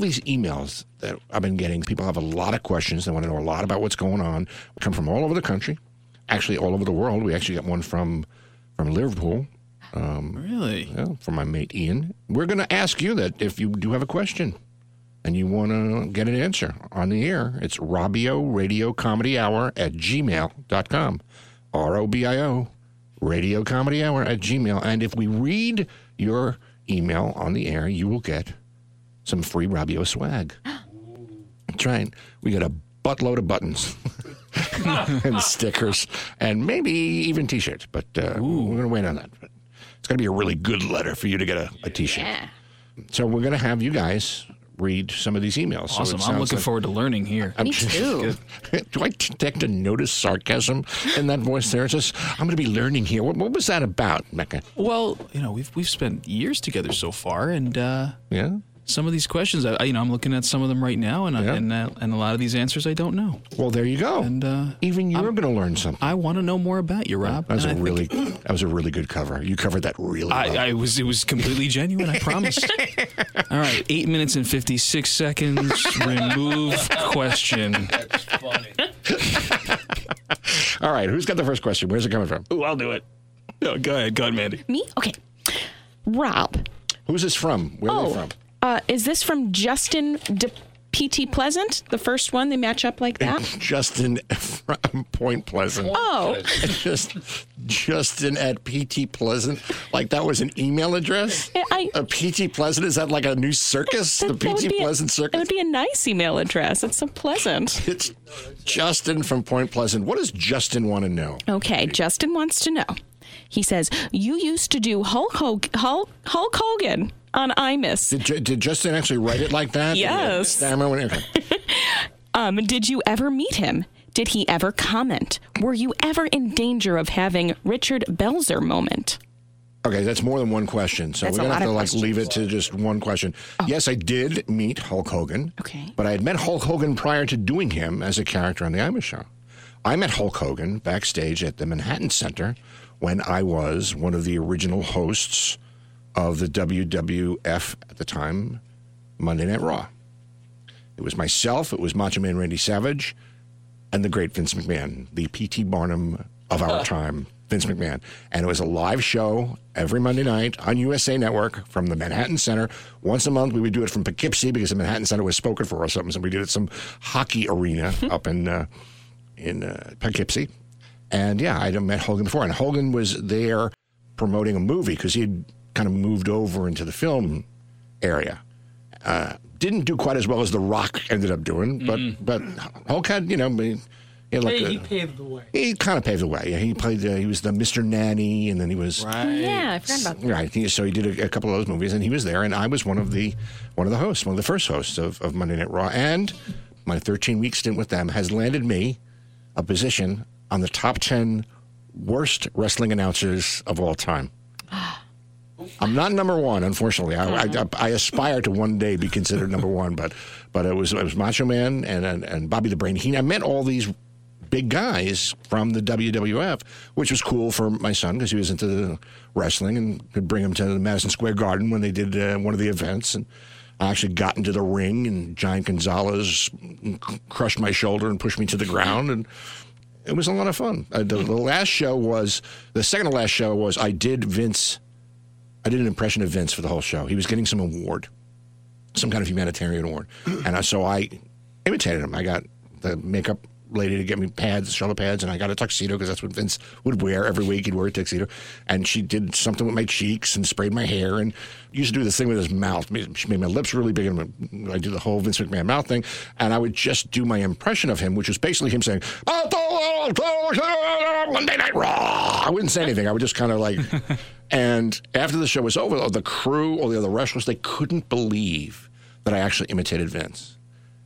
I have all these emails that I've been getting. People have a lot of questions. They want to know a lot about what's going on. come from all over the country, actually all over the world. We actually got one from from Liverpool. Um, really? Yeah, from my mate Ian. We're going to ask you that if you do have a question and you want to get an answer on the air, it's Robio Radio Comedy Hour at gmail.com. R O B I O Radio Comedy Hour at gmail. And if we read your email on the air, you will get some free Robio swag. That's right. We got a buttload of buttons and stickers and maybe even t shirts, but uh, we're going to wait on that. But it's going to be a really good letter for you to get a, a t shirt. Yeah. So we're going to have you guys read some of these emails. So Awesome. I'm looking like- forward to learning here. Me too. Do I detect a notice sarcasm in that voice there? It's just, I'm going to be learning here. What, what was that about, Mecca? Well, you know, we've we've spent years together so far, and uh, Yeah? Some of these questions, I, I- you know, I'm looking at some of them right now, and I and uh, and a lot of these answers I don't know, Well, there you go. and uh, Even you're going to learn something. I want to know more about you, Rob. That was And a I really, think- that was a really good cover. You covered that really well. I, I was it was completely genuine. I promise. All right, eight minutes and fifty six seconds. Remove question. That's funny. All right, who's got the first question? Where's it coming from? Ooh, I'll do it. No, go ahead, go ahead, Mandy. Me? Okay. Rob, Who's this from? Where are they Oh. from? Uh, is this from Justin De PT Pleasant? The first one, they match up like that? Justin from Point Pleasant. Oh, Just Justin at PT Pleasant. Like that was an email address? I, A PT Pleasant? Is that like a new circus? the that would PT be a- Pleasant It would be a nice email address. It's so pleasant. It's Justin from Point Pleasant. What does Justin want to know? Okay, Justin wants to know. He says, You used to do Hulk, Hog- Hulk, Hulk Hogan on Imus. Did, did Justin actually write it like that? Yes. Stammer when- okay. Um, did you ever meet him? Did he ever comment? Were you ever in danger of having Richard Belzer moment? Okay, that's more than one question. So That's we're gonna have to like questions. leave it to just one question. Yes, I did meet Hulk Hogan. Okay. But I had met Hulk Hogan prior to doing him as a character on the Imus show. I met Hulk Hogan backstage at the Manhattan Center when I was one of the original hosts of the WWF at the time, Monday Night Raw. It was myself, it was Macho Man Randy Savage, and the great Vince McMahon, the P.T. Barnum of our time, Vince McMahon. And it was a live show every Monday night on USA Network from the Manhattan Center. Once a month, we would do it from Poughkeepsie because the Manhattan Center was spoken for or something. So we did it at some hockey arena up in uh, in uh, Poughkeepsie. And yeah, I'd met Hogan before, and Hogan was there promoting a movie because he had kind of moved over into the film area. Uh, didn't do quite as well as The Rock ended up doing, but but Hulk had you know he, he had like Hey, a- he paved the way. he kind of paved the way. Yeah, he played. Uh, he was the Mr. Nanny, and then he was Right. Yeah, I forgot about that. right. He, so he did a, a couple of those movies, and he was there. And I was one of the one of the hosts, one of the first hosts of, of Monday Night Raw. And my 13 week stint with them has landed me a position on the top 10 worst wrestling announcers of all time. I'm not number one, unfortunately. I, I, I aspire to one day be considered number one, but but it was it was Macho Man and and, and Bobby the Brain Heenan. I met all these big guys from the WWF, which was cool for my son because he was into the wrestling and could bring him to the Madison Square Garden when they did uh, one of the events. And I actually got into the ring, and Giant Gonzalez crushed my shoulder and pushed me to the ground, and it was a lot of fun. Uh, the, the last show was the second to last show was I did Vince. I did an impression of Vince for the whole show. He was getting some award, some kind of humanitarian award, and I, so I imitated him. I got the makeup lady to get me pads, shoulder pads, and I got a tuxedo because that's what Vince would wear every week. He'd wear a tuxedo, and she did something with my cheeks and sprayed my hair and used to do this thing with his mouth. She made my lips really big, and I do the whole Vince McMahon mouth thing, and I would just do my impression of him, which was basically him saying, "Monday Night Raw." I wouldn't say anything. I would just kind of like. And after the show was over, the crew, all the other wrestlers, they couldn't believe that I actually imitated Vince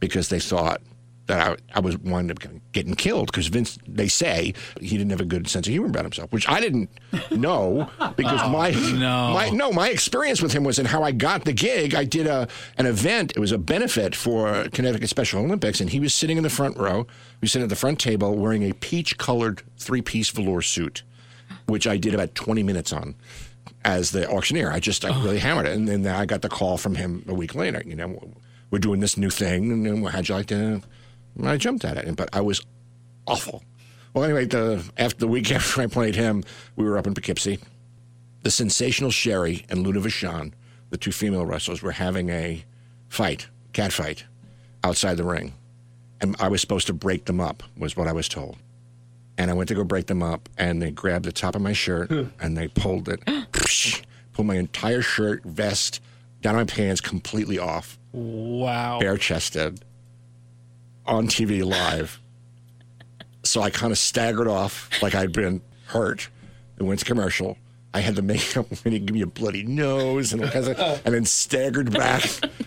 because they thought that I, I was one of getting killed because Vince, they say he didn't have a good sense of humor about himself, which I didn't know because oh, my no. my no my experience with him was in how I got the gig. I did a an event. It was a benefit for Connecticut Special Olympics, and he was sitting in the front row. He was sitting at the front table wearing a peach colored three piece velour suit which I did about 20 minutes on. as the auctioneer. I just I really hammered it, and then I got the call from him a week later. You know, we're doing this new thing, and how'd you like to? And I jumped at it, but I was awful. Well, anyway, the after the week after I played him, we were up in Poughkeepsie. The sensational Sherri and Luna Vachon, the two female wrestlers, were having a fight, cat fight, outside the ring, and I was supposed to break them up. Was what I was told. And I went to go break them up, and they grabbed the top of my shirt and they pulled it, pulled my entire shirt, vest, down my pants completely off, Wow. bare chested, on TV live. So I kind of staggered off like I'd been hurt and went to commercial. I had the makeup and he give me a bloody nose and all kinds of, and then staggered back.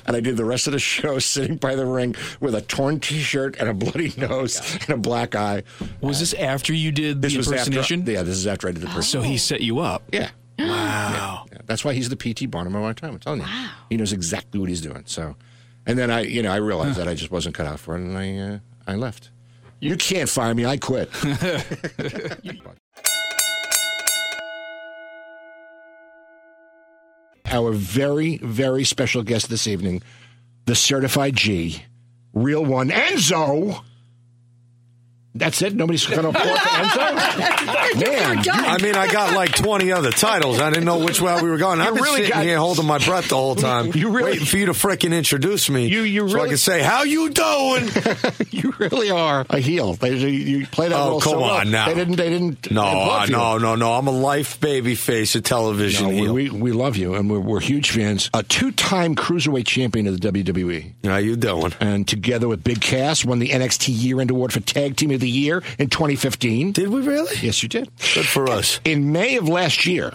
And I did the rest of the show sitting by the ring with a torn T-shirt and a bloody oh nose and a black eye. Was this after you did This the was impersonation? after. Yeah, this is after I did the person. So he oh. set you up. Yeah. Wow. Yeah, that's why he's the PT Barnum of our time. I'm telling you, he knows exactly what he's doing. So, and then I, you know, I realized that I just wasn't cut out for it, and I, uh, I left. You can't fire me. I quit. Our very, very special guest this evening, the certified G, real one, Enzo. That's it. Nobody's going to applaud for Enzo. Man, I mean, I got like 20 other titles. I didn't know which way we were going. I've been really sitting got- here holding my breath the whole time, You really- waiting for you to frickin' introduce me You- you so I can say, how you doing? you really are a heel. They, you, you play that Oh, role come so well. on now. They didn't. They didn't. No, uh, no, no, no. I'm a life baby face of television. No, we, heel. we, we love you, and we're, we're huge fans. A two-time cruiserweight champion of the WWE, How you doing? and together with Big Cass, won the NXT Year End Award for Tag Team of the Year in 2015. Did we really? Yes, you did. Good for us. In May of last year,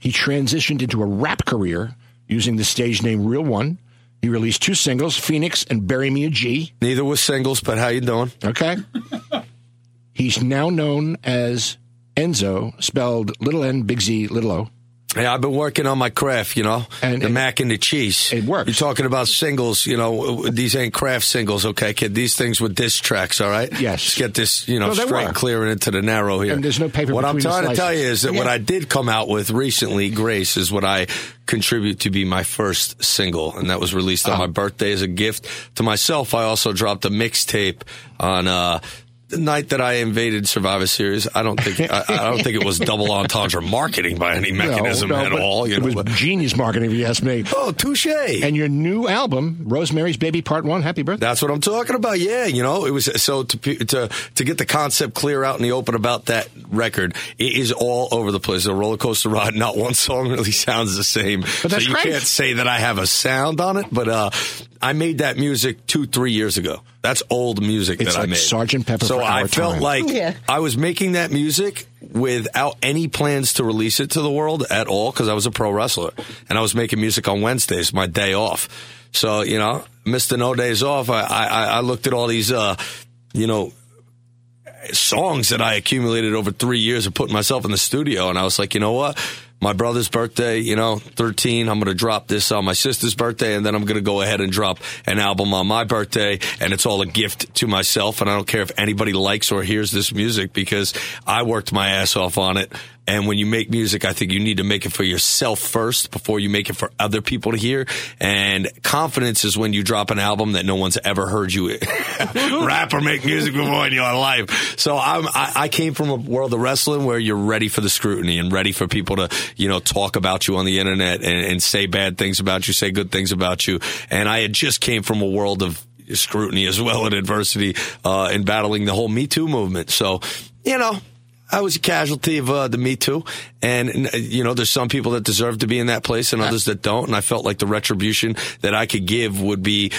he transitioned into a rap career using the stage name Real One. He released two singles, Phoenix and Bury Me a G. Neither was singles, but how you doing? Okay. He's now known as Enzo, spelled little n, big Z, little o. Yeah, I've been working on my craft, you know, And- the mac and the cheese. It works. You're talking about singles, you know. These ain't craft singles, okay, kid. These things were disc tracks, all right. Yes. Just get this, you know, No, straight clear and into the narrow here. And there's no paper What I'm trying to tell you is that what I did come out with recently, Grace, is what I contribute to be my first single, and that was released on Oh. my birthday as a gift to myself. I also dropped a mixtape on. uh the night that I invaded Survivor Series, I don't think I, I don't think it was double entendre marketing by any mechanism at all. You it know, was but- genius marketing, if you ask me. oh, touche. And your new album, Rosemary's Baby Part One. Happy birthday! That's what I'm talking about. Yeah, you know, it was so to to to get the concept clear out in the open about that record. It is all over the place. A roller coaster ride. Not one song really sounds the same. But that's so you great. can't say that I have a sound on it. But uh, I made that music two, three years ago. That's old music It's that I like made. Sgt. Pepper So for I felt time. like Yeah. I was making that music without any plans to release it to the world at all because I was a pro wrestler and I was making music on Wednesdays, my day off. So you know, Mister No Days Off. I I, I looked at all these, uh, you know, songs that I accumulated over three years of putting myself in the studio, and I was like, you know what? My brother's birthday, you know, 13. I'm going to drop this on my sister's birthday, and then I'm going to go ahead and drop an album on my birthday, and it's all a gift to myself. And I don't care if anybody likes or hears this music because I worked my ass off on it. And when you make music, I think you need to make it for yourself first before you make it for other people to hear. And confidence is when you drop an album that no one's ever heard you rap or make music before in your life. So I'm, I, I came from a world of wrestling where you're ready for the scrutiny and ready for people to, you know, talk about you on the internet and, and say bad things about you, say good things about you. And I had just came from a world of scrutiny as well and adversity uh, in battling the whole Me Too movement. So, you know, I was a casualty of uh, the Me Too, and you know, there's some people that deserve to be in that place, and others that don't. And I felt like the retribution that I could give would be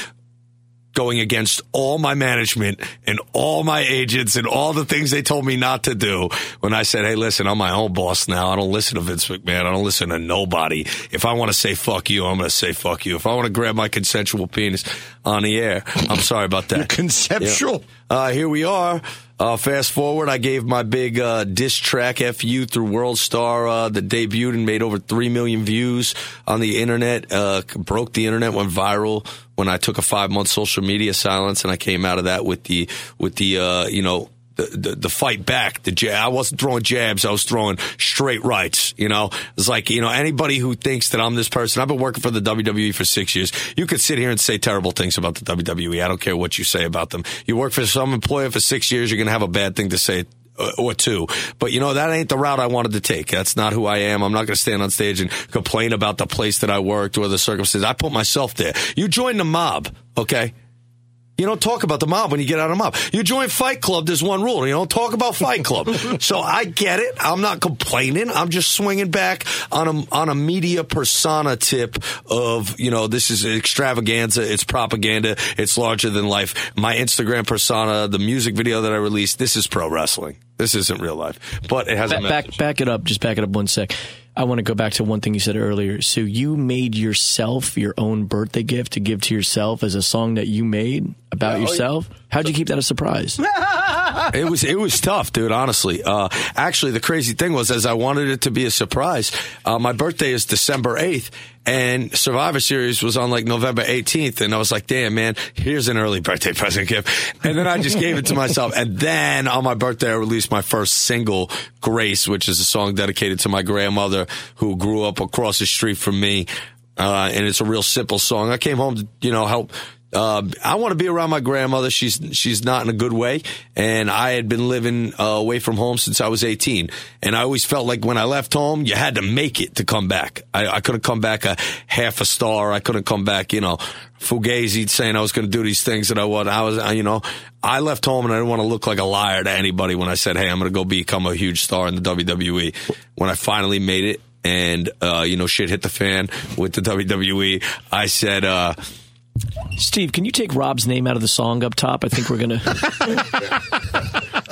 going against all my management and all my agents and all the things they told me not to do. When I said, "Hey, listen, I'm my own boss now. I don't listen to Vince McMahon. I don't listen to nobody. If I want to say fuck you, I'm going to say fuck you. If I want to grab my consensual penis on the air, I'm sorry about that." Conceptual. Uh, here we are. Uh, fast forward, I gave my big uh, diss track "FU" through World Star uh, that debuted and made over three million views on the internet. Uh, broke the internet, went viral when I took a five month social media silence, and I came out of that with the with the uh, you know the, the, fight back. The jab. I wasn't throwing jabs. I was throwing straight rights. You know, it's like you know anybody who thinks that I'm this person. I've been working for the WWE for six years. You could sit here and say terrible things about the WWE. I don't care what you say about them. You work for some employer for six years, you're going to have a bad thing to say uh, or two. But you know, that ain't the route I wanted to take. That's not who I am. I'm not going to stand on stage and complain about the place that I worked or the circumstances. I put myself there. You join the mob, okay? You don't talk about the mob when you get out of the mob. You join Fight Club, there's one rule. You don't talk about Fight Club. so I get it. I'm not complaining. I'm just swinging back on a, on a media persona tip of, you know, this is extravaganza. It's propaganda. It's larger than life. My Instagram persona, the music video that I released, this is pro wrestling. This isn't real life, but it has a Back, back, message. back it up. Just back it up one sec. I want to go back to one thing you said earlier. So you made yourself your own birthday gift to give to yourself as a song that you made about yourself. How'd you keep that a surprise? it was it was tough, dude. Honestly, uh, actually, the crazy thing was, as I wanted it to be a surprise, uh, my birthday is December eighth, and Survivor Series was on like November eighteenth, and I was like, damn, man, here's an early birthday present gift, and then I just gave it to myself, and then on my birthday, I released my first single, Grace, which is a song dedicated to my grandmother who grew up across the street from me. Uh, and it's a real simple song. I came home to, you know, help uh, I want to be around my grandmother. She's she's not in a good way, and I had been living uh, away from home since I was 18. And I always felt like when I left home, you had to make it to come back. I, I couldn't come back a half a star. I couldn't come back, you know, fugazi saying I was going to do these things that I was. I was, you know, I left home and I didn't want to look like a liar to anybody when I said, "Hey, I'm going to go become a huge star in the WWE." When I finally made it, and uh, you know, shit hit the fan with the WWE, I said. Steve, can you take Rob's name out of the song up top? I think we're gonna.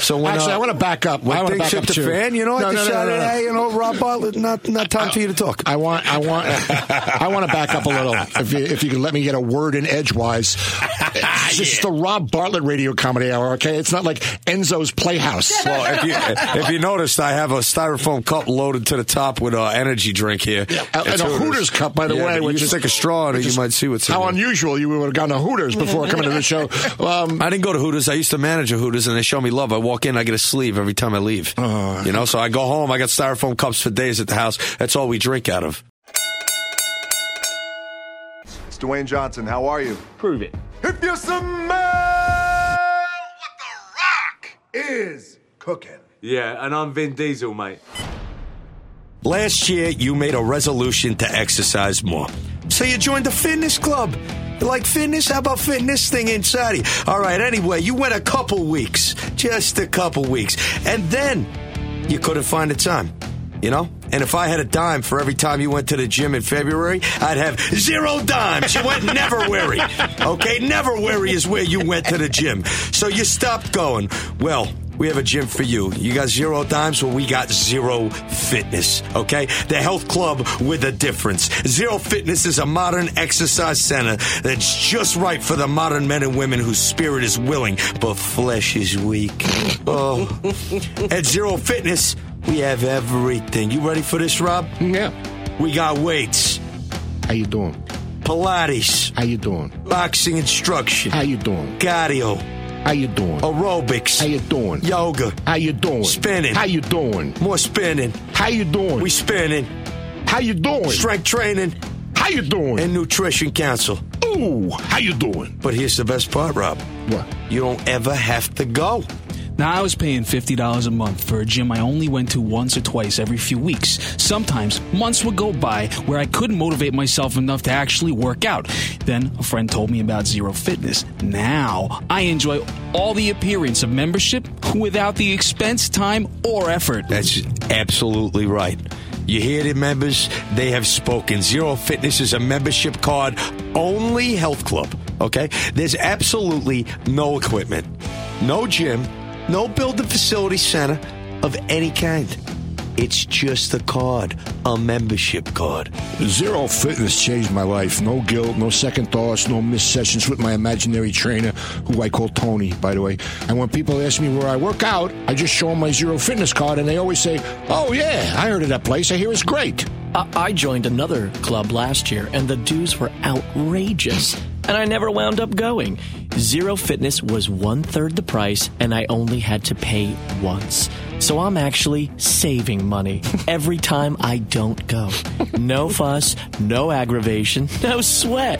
So when, Actually, uh, I want to back up. When I want to back up the too. fan, you know, No, at the no, no, no, no. hey, you know, Rob Bartlett, not not time for you to talk. I want, I want, I want to back up a little. If you, if you can let me get a word in edgewise, this is the Rob Bartlett Radio Comedy Hour. Okay, it's not like Enzo's Playhouse. Well, if you if you noticed, I have a styrofoam cup loaded to the top with an energy drink here, And It's a Hooters cup, by the Yeah, way, which you is stick a straw in it, you might see what's how unusual you would have gone to Hooters before coming to the show. Um, I didn't go to Hooters. I used to manage a Hooters, and they show me love. I walk in, I get a sleeve every time I leave. Oh. you know, so I go home. I got styrofoam cups for days at the house. That's all we drink out of. It's Dwayne Johnson. How are you? Prove it. If you smell what the rock is cooking. Yeah, and I'm Vin Diesel, mate. Last year, you made a resolution to exercise more. So you joined the fitness club. Like fitness? How about this thing inside you? All right, anyway, you went a couple weeks. Just a couple weeks. And then you couldn't find the time. You know? And if I had a dime for every time you went to the gym in February, I'd have zero dimes. You went never weary. Okay? Never weary is where you went to the gym. So you stopped going. Well, we have a gym for you. You got zero dimes? Well, we got zero fitness. Okay? The health club with a difference. Zero fitness is a modern exercise center that's just right for the modern men and women whose spirit is willing, but flesh is weak. Oh. At Zero Fitness, we have everything. You ready for this, Rob? yeah. We got weights, How you doing? Pilates, How you doing? boxing instruction, How you doing? cardio, How you doing? aerobics, How you doing? yoga, How you doing? Spinning. How you doing? more spinning. How you doing? We spinning, How you doing? strength training, How you doing? and nutrition council. Ooh, how you doing? But here's the best part, Rob. What? You don't ever have to go. Now, I was paying $50 a month for a gym I only went to once or twice every few weeks. Sometimes months would go by where I couldn't motivate myself enough to actually work out. Then a friend told me about Zero Fitness. Now I enjoy all the appearance of membership without the expense, time, or effort. That's absolutely right. You hear the members? They have spoken. Zero Fitness is a membership card only health club. Okay? There's absolutely no equipment, no gym, no building facility center of any kind. It's just a card, a membership card. Zero fitness changed my life. No guilt, no second thoughts, no missed sessions with my imaginary trainer, who I call Tony, by the way. And when people ask me where I work out, I just show them my Zero Fitness card, and they always say, "Oh yeah, I heard of that place. I hear it's great." I, I joined another club last year, and the dues were outrageous, and I never wound up going. Zero Fitness was one third the price, and I only had to pay once. So I'm actually saving money every time I don't go. No fuss, no aggravation, no sweat.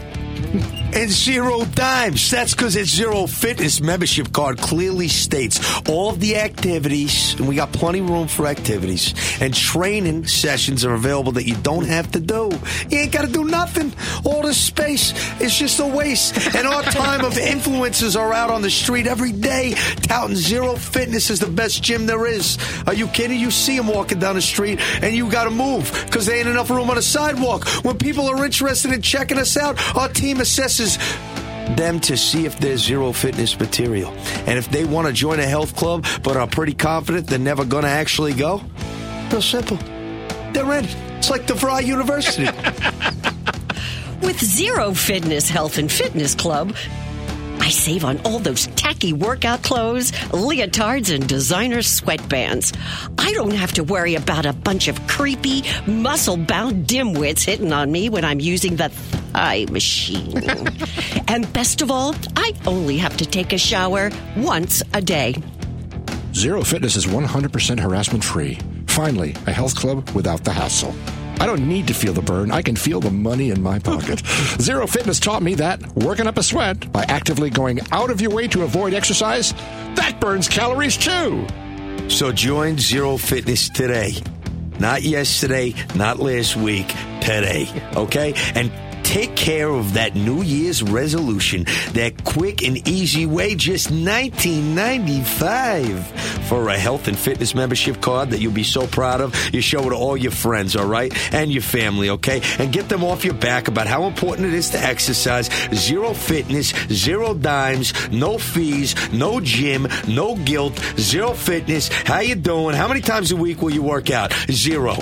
And zero dimes. That's because its Zero Fitness membership card clearly states all of the activities, and we got plenty of room for activities, and training sessions are available that you don't have to do. You ain't got to do nothing. All this space is just a waste. And our time of influencers are out on the street every day touting Zero Fitness is the best gym there is. Are you kidding? You see them walking down the street, and you got to move because there ain't enough room on the sidewalk. When people are interested in checking us out, our team assesses them to see if there's zero fitness material. And if they want to join a health club but are pretty confident they're never going to actually go, real simple. They're in. It's like the Fry University. With Zero Fitness Health and Fitness Club, I save on all those tacky workout clothes, leotards, and designer sweatbands. I don't have to worry about a bunch of creepy, muscle bound dimwits hitting on me when I'm using the thigh machine. and best of all, I only have to take a shower once a day. Zero Fitness is 100% harassment free. Finally, a health club without the hassle. I don't need to feel the burn. I can feel the money in my pocket. Zero Fitness taught me that working up a sweat by actively going out of your way to avoid exercise, that burns calories too. so join Zero Fitness today. Not yesterday, not last week, today. Okay? And take care of that New Year's resolution. That quick and easy way, just $19.95 for a health and fitness membership card that you'll be so proud of. You show it to all your friends, all right? And your family, okay? And get them off your back about how important it is to exercise. Zero fitness, zero dimes, no fees, no gym, no guilt, zero fitness. How you doing? How many times a week will you work out? Zero.